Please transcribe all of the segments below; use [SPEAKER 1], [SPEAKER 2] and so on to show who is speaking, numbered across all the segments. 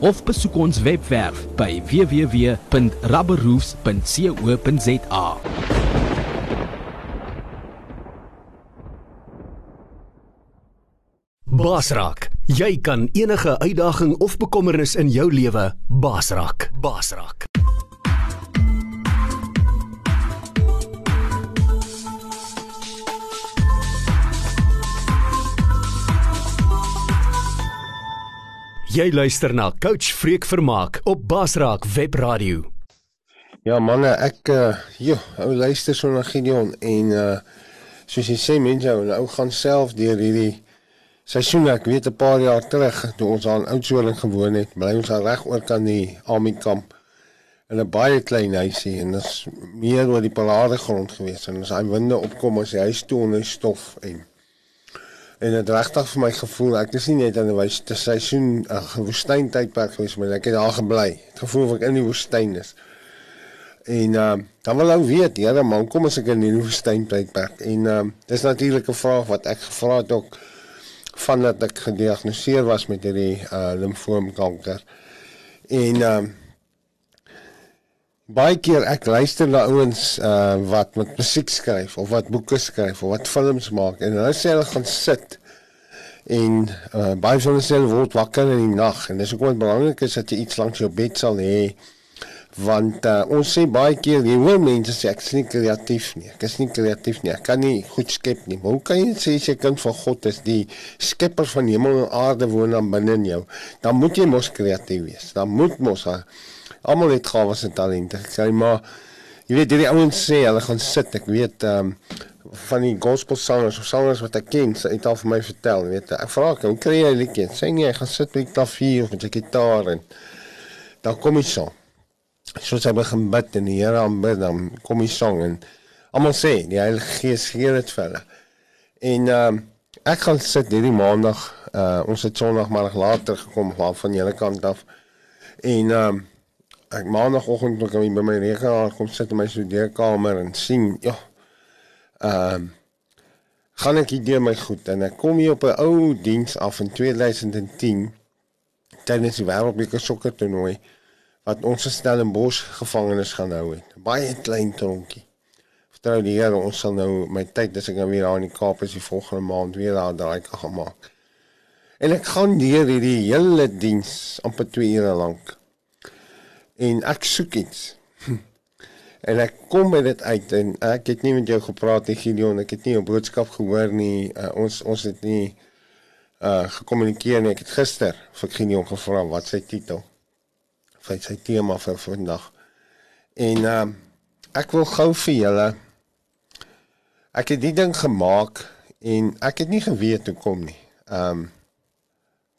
[SPEAKER 1] of besoek ons webwerf by www.rubberroofs.co.za.
[SPEAKER 2] Basrak, jy kan enige uitdaging of bekommernis in jou lewe basrak. Basrak. Jy luister na Coach Freek Vermaak op Basraak Webradio.
[SPEAKER 3] Ja manne, ek uh jo, ou luister so na Gideon en uh soos jy sê mense ou nou gaan self deur hierdie seisoen ek weet 'n paar jaar terug toe ons aan Oudtshoorn gewoon het, bly ons al reg oor kan die Army kamp in 'n baie klein huisie en dit is meer oor die parade grond gewees en as hy winde opkom as die huis toe onder stof en en dit regtig vir my gevoel ek is nie net in 'n wys te seisoen 'n woestyn tydperk gewees maar ek het daar gebly het gevoel of ek in die woestyn is. En uh, dan wil ou weet Here man kom as ek in die woestyn tydperk en uh, dis natuurlik 'n vraag wat ek gevra het ook vandat ek gediagnoseer was met hierdie uh, limfoomkanker en uh, baie keer ek luister na ouens uh wat met musiek skryf of wat boeke skryf of wat films maak en hulle sê hulle gaan sit en uh baie van hulle sê hulle word wakker in die nag en dis ook baie belangrik is dat jy iets langs jou bed sal hê want uh, ons sê baie keer jy hoor mense sê ek is nie kreatief nie ek is nie kreatief nie ek kan nie goed skep nie maar hoe kan jy sê jy kind van God is die skepper van hemel en aarde woon dan binne in jou dan moet jy mos kreatief wees dan moet mos uh, almal het gawes en talente gekry, maar jy weet hierdie ouens sê hulle gaan sit. Ek weet ehm um, van die gospel sangers of sangers wat ek ken, sê dit al vir my vertel, weet ek. Ek vra ek, hoe kry jy liedjies? Sê nee, ek gaan sit met die klavier of met die gitaar en dan kom jy so. Soos hy begin bid en die Here aanbid, dan kom jy song en almal sê die Heilige Gees gee dit vir hulle. En ehm um, ek gaan sit hierdie maandag, uh, ons het sonoggemiddag later gekom van julle kant af. En ehm ek maandagooggend toe kom ek by my rekenaar kom sit in my studeerkamer en sien ja ehm um, gaan ek hier my goed en ek kom hier op 'n ou diens af in 2010 tydens die wêreldbeker sokker toernooi wat ons gestel in Bos gevangenes gaan hou het. Baie klein tronkie. Vertrou die Here ons sal nou my tyd as ek nou weer daar in die Kaap is die volgende maand weer daar daai kan gemaak. En ek gaan deur hierdie hele diens amper 2 ure lank en ek soek iets. en ek kom by dit uit en ek het nie met jou gepraat nie Gideon, ek het nie jou boodskap gehoor nie. Uh, ons ons het nie uh gekommunikeer nie. Ek het gister vir Gideon gevra wat sy titel vir sy tema vir vandag. En uh ek wil gou vir julle ek het die ding gemaak en ek het nie geweet hoe kom nie. Um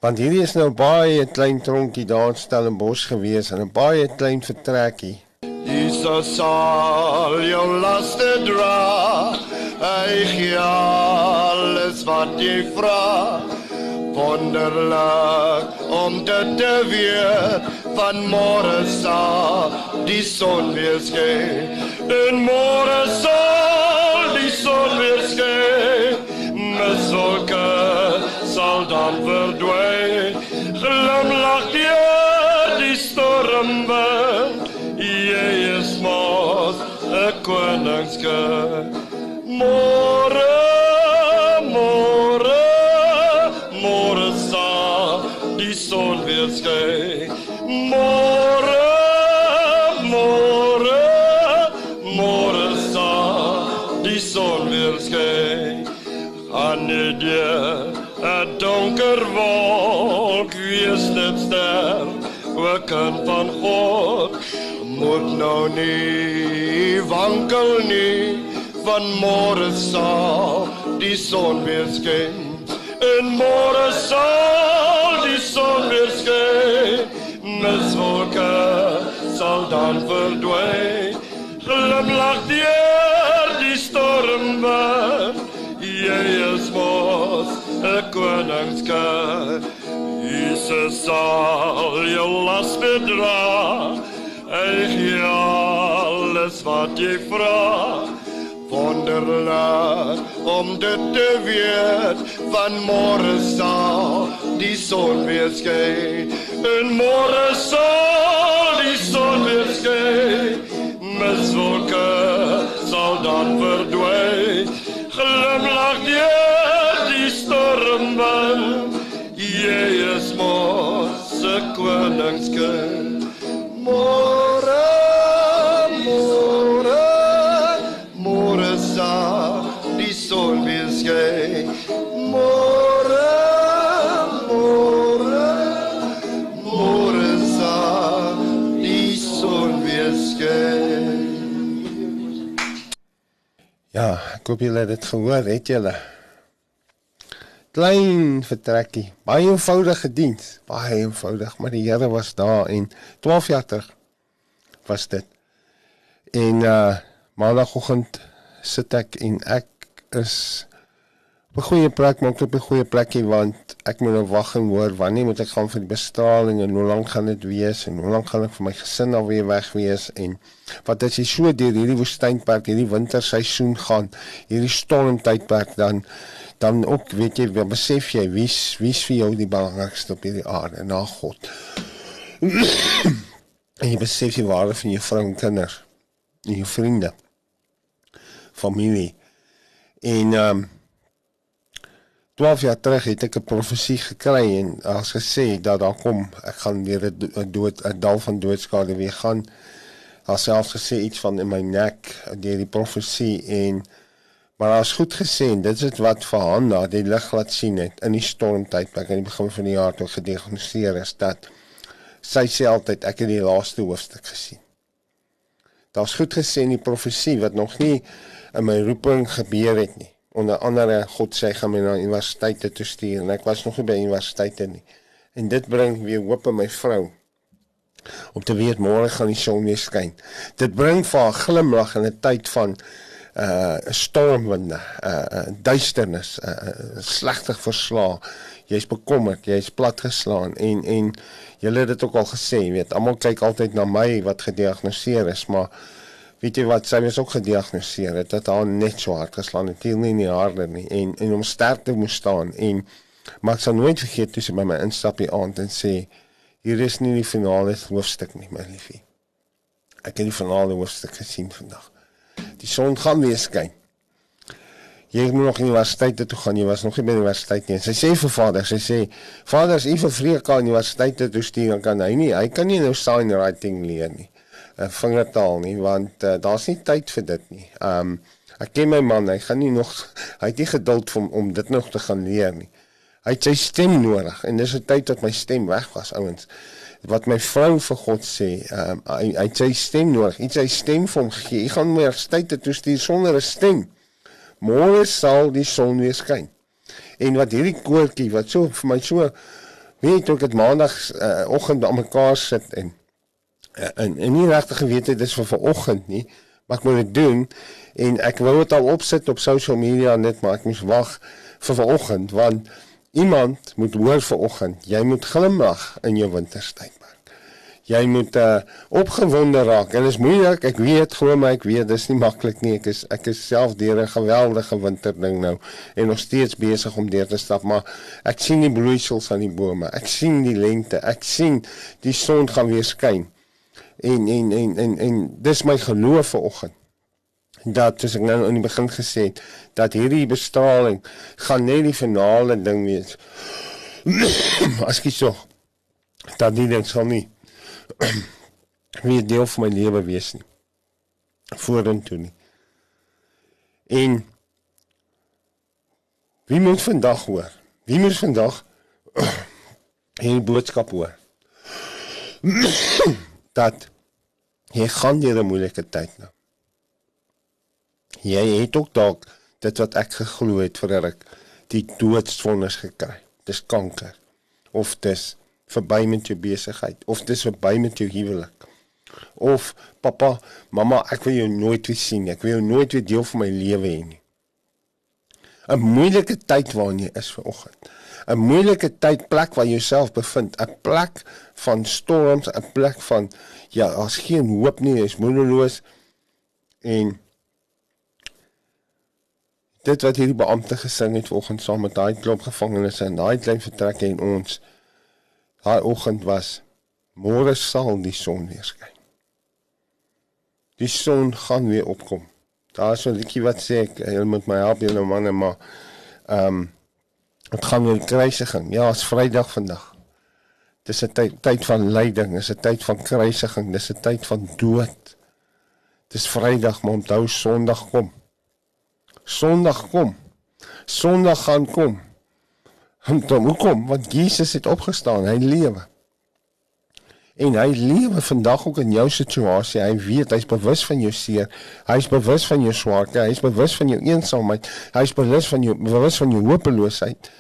[SPEAKER 3] Want hierdie is nou baie klein tronkie daar in Stellenbosch gewees en 'n baie klein vertrekkie.
[SPEAKER 4] Jesus sal jou laste dra. Hy gee alles wat jy vra. Wonderlik om dit te weet van môre sal die son weer skyn. En môre sal die son weer skyn. Mesolke sal dan verdwyn. Glimlag jy die stormwind. Jy is mos 'n koningskind. Kan van God moet nou nie wankel nie van môre sal die son weer skyn en môre sal die son weer skyn mes wolke sal dan verdwyn. Glimlag deur die stormwind. Jy is mos 'n koningskind. Jesus sal jou las bedra. Ek gee alles wat jy vra. Wonderlik om dit te weet van môre sal die son weer skyn. En môre sal die son weer skyn. Meswolke sal dan verdwyn. Glimlag deur die stormwind. Koningskind. Môre, môre, môre sal die son weer skyn. Môre, môre, môre sal die son weer skyn.
[SPEAKER 3] Ja, ek hoop julle het dit gehoor, het julle? Klein vertrekkie, baie eenvoudige diens, baie eenvoudig, maar die Here was daar en 12 jaar terug was dit. En uh maandagooggend sit ek en ek is op 'n goeie plek, maar ook op 'n goeie plekkie want ek moet nou wag en hoor wanneer moet ek gaan vir die bestraling en hoe lank gaan dit wees en hoe lank gaan ek vir my gesin alweer weg wees en wat as jy so deur hierdie woestynperk, hierdie winterseisoen gaan, hierdie stormtydperk dan dan ook weet jy, dan besef jy wie's wie's vir jou die belangrikste op hierdie aarde na God. en jy besef die waarde van jou vrou en kinders, en jou vriende, familie. En ehm um, 12 jaar terug het ek 'n profesie gekry en as gesê dat daar kom ek gaan weer 'n dood 'n dal van doodskade weer gaan. Alself gesê iets van in my nek deur die profesie en maar daar's goed gesê dit is wat vir Hanna die lig laat sien het in die stormtydperk aan die begin van die jaar toe gediagnoseer is dat sy sê altyd ek het die laaste hoofstuk gesien. Daar's goed gesê in die profesie wat nog nie in my roeping gebeur het nie onder andere God sê gaan my na universiteite toe stuur en ek was nog nie by universiteite nie. En dit bring weer hoop in my vrou om te weet môre gaan die son weer skyn. Dit bring vir haar glimlag in 'n tyd van uh stormwinde, uh duisternis, uh slegtig verslae. Jy's bekommerd, jy's platgeslaan en en jy het dit ook al gesê, weet, almal kyk altyd na my wat gediagnoseer is, maar weet jy wat, sy was ook gediagnoseer het dat haar net so hard geslaan het, nie in die harde nie en en om sterk te moes staan en maar ek sal nooit vergeet toe sy by my instap die aand en sê hier is nie die finale hoofstuk nie, my liefie. Ek het die finale hoofstuk gesien vandag. Die son gaan weer skyn. Jy moet nog universiteit toe gaan. Jy was nog nie by die universiteit nie. Sy sê vir vader, sy sê, "Vader, as u vir Vreeka aan universiteit toe stuur, dan kan hy nie, hy kan nie nou sign writing leer nie." 'n vingertaal nie want uh, daar's nie tyd vir dit nie. Um ek ken my man, hy gaan nie nog hy het nie geduld om om dit nog te gaan leer nie. Hy het sy stem nodig en dis 'n tyd dat my stem weg was, ouens. Wat my vrou vir God sê, um hy, hy het sy stem nodig. Iets sy stem vir hom gee. Hy gaan meer tyd toe stuur sonder 'n stem. Môre sal die son weer skyn. En wat hierdie koortjie wat so vir my so weet ek het maandag uh, oggend aan mekaar sit en en en nie regtig geweet het dis vir vanoggend nie, maar ek moet dit doen en ek wou dit al opsit op social media net maar ek moes wag vir vanoggend want iemand moet hoor vanoggend jy moet glimlag in jou winterstydperk. Jy moet uh, opgewonde raak en dit is moeilik, ek weet glo my ek weet dis nie maklik nie. Ek is ek is self deur 'n geweldige winterding nou en nog steeds besig om deur te stap, maar ek sien die bloeisels aan die bome. Ek sien die lente. Ek sien die son gaan weer skyn en en en en en dis my geloof vanoggend dat soos ek nou in die begin gesê het dat hierdie bestraling gaan net die finale ding wees. As ek so dat nie ding sal nie wie deel van my lewe wees nie. Vorentoe nie. En wie moet vandag hoor? Wie moet vandag hierdie boodskap hoor? dat jy gaan deur 'n moeilike tyd nou. Jy het ook dalk dit wat ek geglo het vir ek die doodsvonnis gekry. Dis kanker of dis verby met jou besigheid of dis verby met jou huwelik. Of pappa, mamma, ek wil jou nooit weer sien nie. Ek wil jou nooit weer deel van my lewe hê nie. 'n Moeilike tyd waarin jy is vanoggend. 'n Moeilike tyd plek waar jy jouself bevind, 'n plek van storms, 'n plek van ja, as geen hoop nie, jy's moedeloos en dit wat hierdie beampte gesing het vanoggend saam met daai klop gevangenes in daai klein vertrek en ons daai oggend was môre sal die son weer skyn. Die son gaan weer opkom. Daar is 'n liedjie wat sê ek jy moet my help julle manne maar ehm um, dit gaan weer kruisiging. Ja, is Vrydag vandag. Dis 'n tyd tyd van lyding, dis 'n tyd van kruisiging, dis 'n tyd van dood. Dis Vrydag, maar onthou Sondag kom. Sondag kom. Sondag gaan kom. En dan hoe kom? Want Jesus het opgestaan, hy lewe. En hy lewe vandag ook in jou situasie. Hy weet, hy's bewus van jou seer. Hy's bewus van jou swaarte, hy's bewus van jou eensaamheid. Hy's bewus van jou bewus van jou hopeloosheid.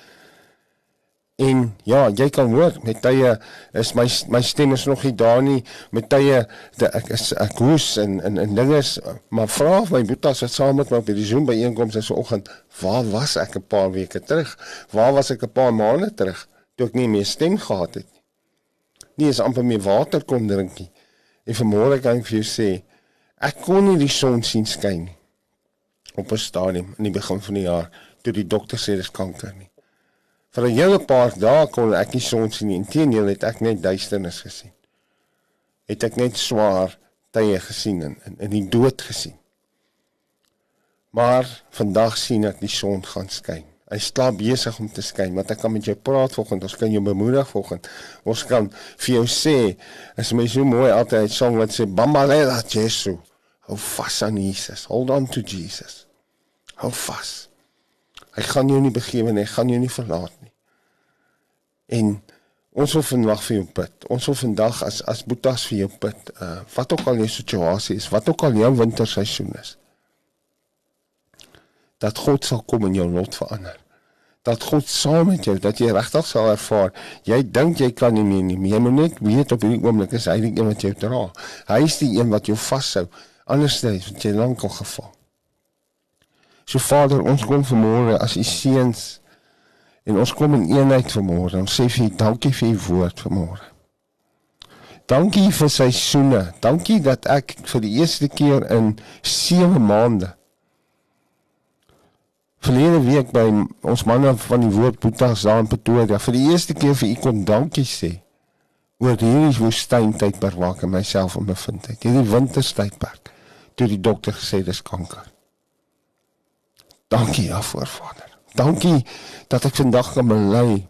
[SPEAKER 3] En ja, jy kan hoor met tye is my my stem is nog nie daar nie. Met tye ek is ek hoes en en en dinge is maar vra of my boetas wat saam met my op die Zoom byeenkoms is vanoggend. Waar was ek 'n paar weke terug? Waar was ek 'n paar maande terug toe ek nie meer stem gehad het nie? Nie eens amper meer water kon drink nie. En vanmôre kan ek vir jou sê ek kon nie die son sien skyn op 'n stadium in die begin van die jaar toe die dokter sê dis kanker nie. Vir 'n hele paar dae kon ek nie son sien nie. Inteendeel het ek net duisternis gesien. Het ek net swaar tye gesien en in, in die dood gesien. Maar vandag sien ek die son gaan skyn. Hy slaap besig om te skyn, want ek kan met jou praat vanoggend. Ons kan jou bemoedig vanoggend. Ons kan vir jou sê, as my so mooi altyd song wat sê Bambalela Jesu. Hou vas aan Jesus. Hold on to Jesus. Hou vas. Hy gaan jou nie begewe nie, hy gaan jou nie verlaat nie. En ons wil vandag vir jou bid. Ons wil vandag as as boetas vir jou bid. Uh wat ook al jou situasie is, wat ook al jou winterseisoen is. Dat God sal kom en jou lot verander. Dat God saam met jou, dat jy regtig sal ervaar, jy dink jy kan nie meer nie, maar jy moet net weet op hierdie oomblik is hy die een wat jou dra. Hy is die een wat jou vashou. Anders dan jy lank al geval. So Vader, ons kom vanmôre as u seuns en ons kom in eenheid vanmôre. Ons sê vir u dankie vir u woord vanmôre. Dankie vir seisoene. Dankie dat ek vir die eerste keer in 7 maande verlede week by ons manne van die woord Boetas daar in Pretoria vir die eerste keer vir u kon dankie sê oor hierdie woestyntyd per waar ek myself in bevind het. Hierdie winterstydperk toe die dokter gesê dis kanker. Dankie daarvoor, Vader. Dankie dat ek vandag kan bely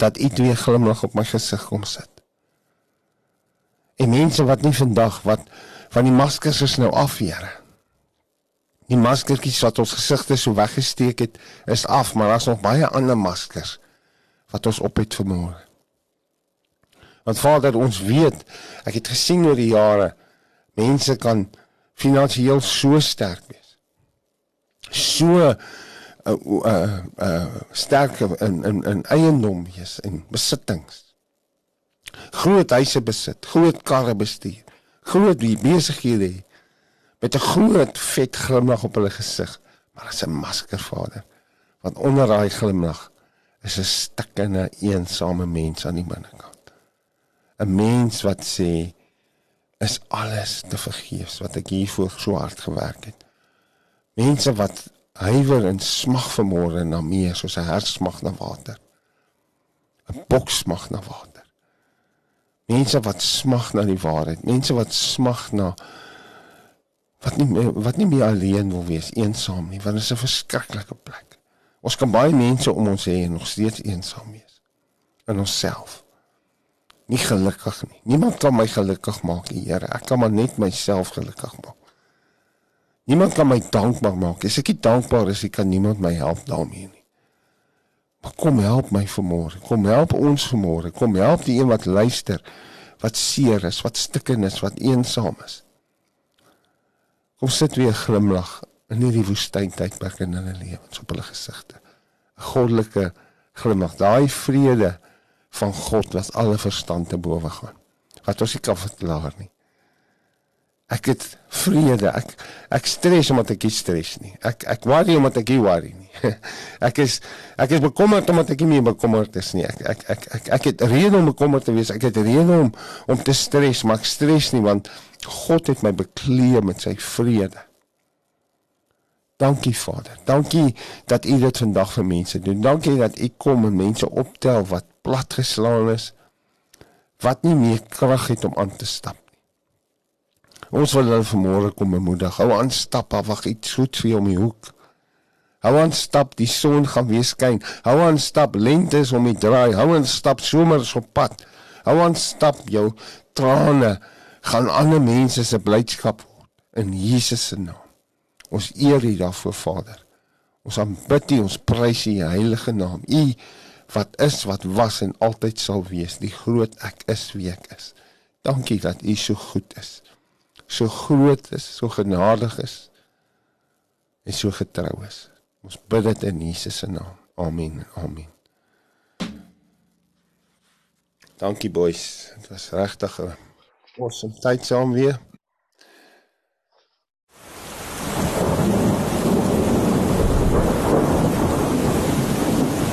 [SPEAKER 3] dat U twee glimlag op my gesig kom sit. En mense wat nie vandag wat van die maskers is nou af, Here. Die maskertjies wat ons gesigte so weggesteek het, is af, maar daar's nog baie ander maskers wat ons op het vermoor. Want Vader, ons weet, ek het gesien oor die jare, mense kan finansiëel so sterk wees so uh uh, uh sterk in in in eiendom wees en besittings. Groot huise besit, groot karre bestuur, groot besighede met 'n groot vet glimlag op hulle gesig, maar as 'n masker vader. Want onder daai glimlag is 'n stikkende eensame mens aan die binnekant. 'n Mens wat sê is alles te vergeefs wat ek hiervoor so hard gewerk het. Mense wat huiwer en smag vermoere na meer soos 'n hert smag na water. 'n Bok smag na water. Mense wat smag na die waarheid, mense wat smag na wat nie wat nie meer alleen wil wees, eensaam nie, want dit is 'n verskriklike plek. Ons kan baie mense om ons hê en nog steeds eensaam wees in onsself. Nie gelukkig nie. Niemand kan my gelukkig maak, Here. Ek kan maar net myself gelukkig maak. Niemand kan my dankbaar maak. As ek nie dankbaar is, kan niemand my help daarmee nie. Maar kom help my vanmôre. Kom help ons vanmôre. Kom help die een wat luister, wat seer is, wat stikken is, wat eensaam is. Kom sit weer glimlag in hierdie woestyntydperk in hulle lewens op hulle gesigte. 'n Goddelike glimlag, daai vrede van God wat alle verstand te bowe gaan. Wat ons nie kan verklaar nie. Ek het vrede. Ek ek stres omdat ek nie stres nie. Ek ek worry omdat ek nie worry nie. Ek is ek is bekommerd omdat ek nie meer bekommerd is nie. Ek ek ek ek, ek het rede om bekommerd te wees. Ek het rede om om te stres, maar ek stres nie want God het my bekleed met sy vrede. Dankie Vader. Dankie dat U dit vandag vir mense doen. Dankie dat U kom en mense optel wat platgeslaan is, wat nie meer krag het om aan te stap. Ons wil hulle vanmôre kom bemoedig. Hou aan stap, wag iets goed vir jou om die hoek. Hou aan stap, die son gaan weer skyn. Hou aan stap, lente is om die draai. Hou aan stap, somer is op pad. Hou aan stap, jou trane gaan ander mense se blydskap word in Jesus se naam. Ons eer U daarvoor, Vader. Ons aanbid U, ons prys U heilige naam. U wat is, wat was en altyd sal wees, die groot ek is wie ek is. Dankie dat U so goed is. So groot is, so genadig is en so getrou is. Ons bid dit in Jesus se naam. Amen. Amen. Dankie boys. Dit was regtig 'n awesome tyd saam weer.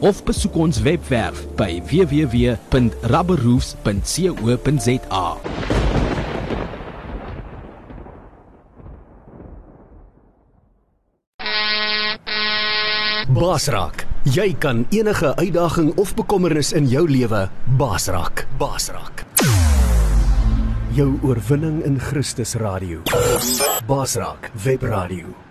[SPEAKER 1] of besoek ons webwerf by www.rubberroofs.co.za.
[SPEAKER 2] Basrak, jy kan enige uitdaging of bekommernis in jou lewe basrak. Basrak. Jou oorwinning in Christus radio. Basrak web radio.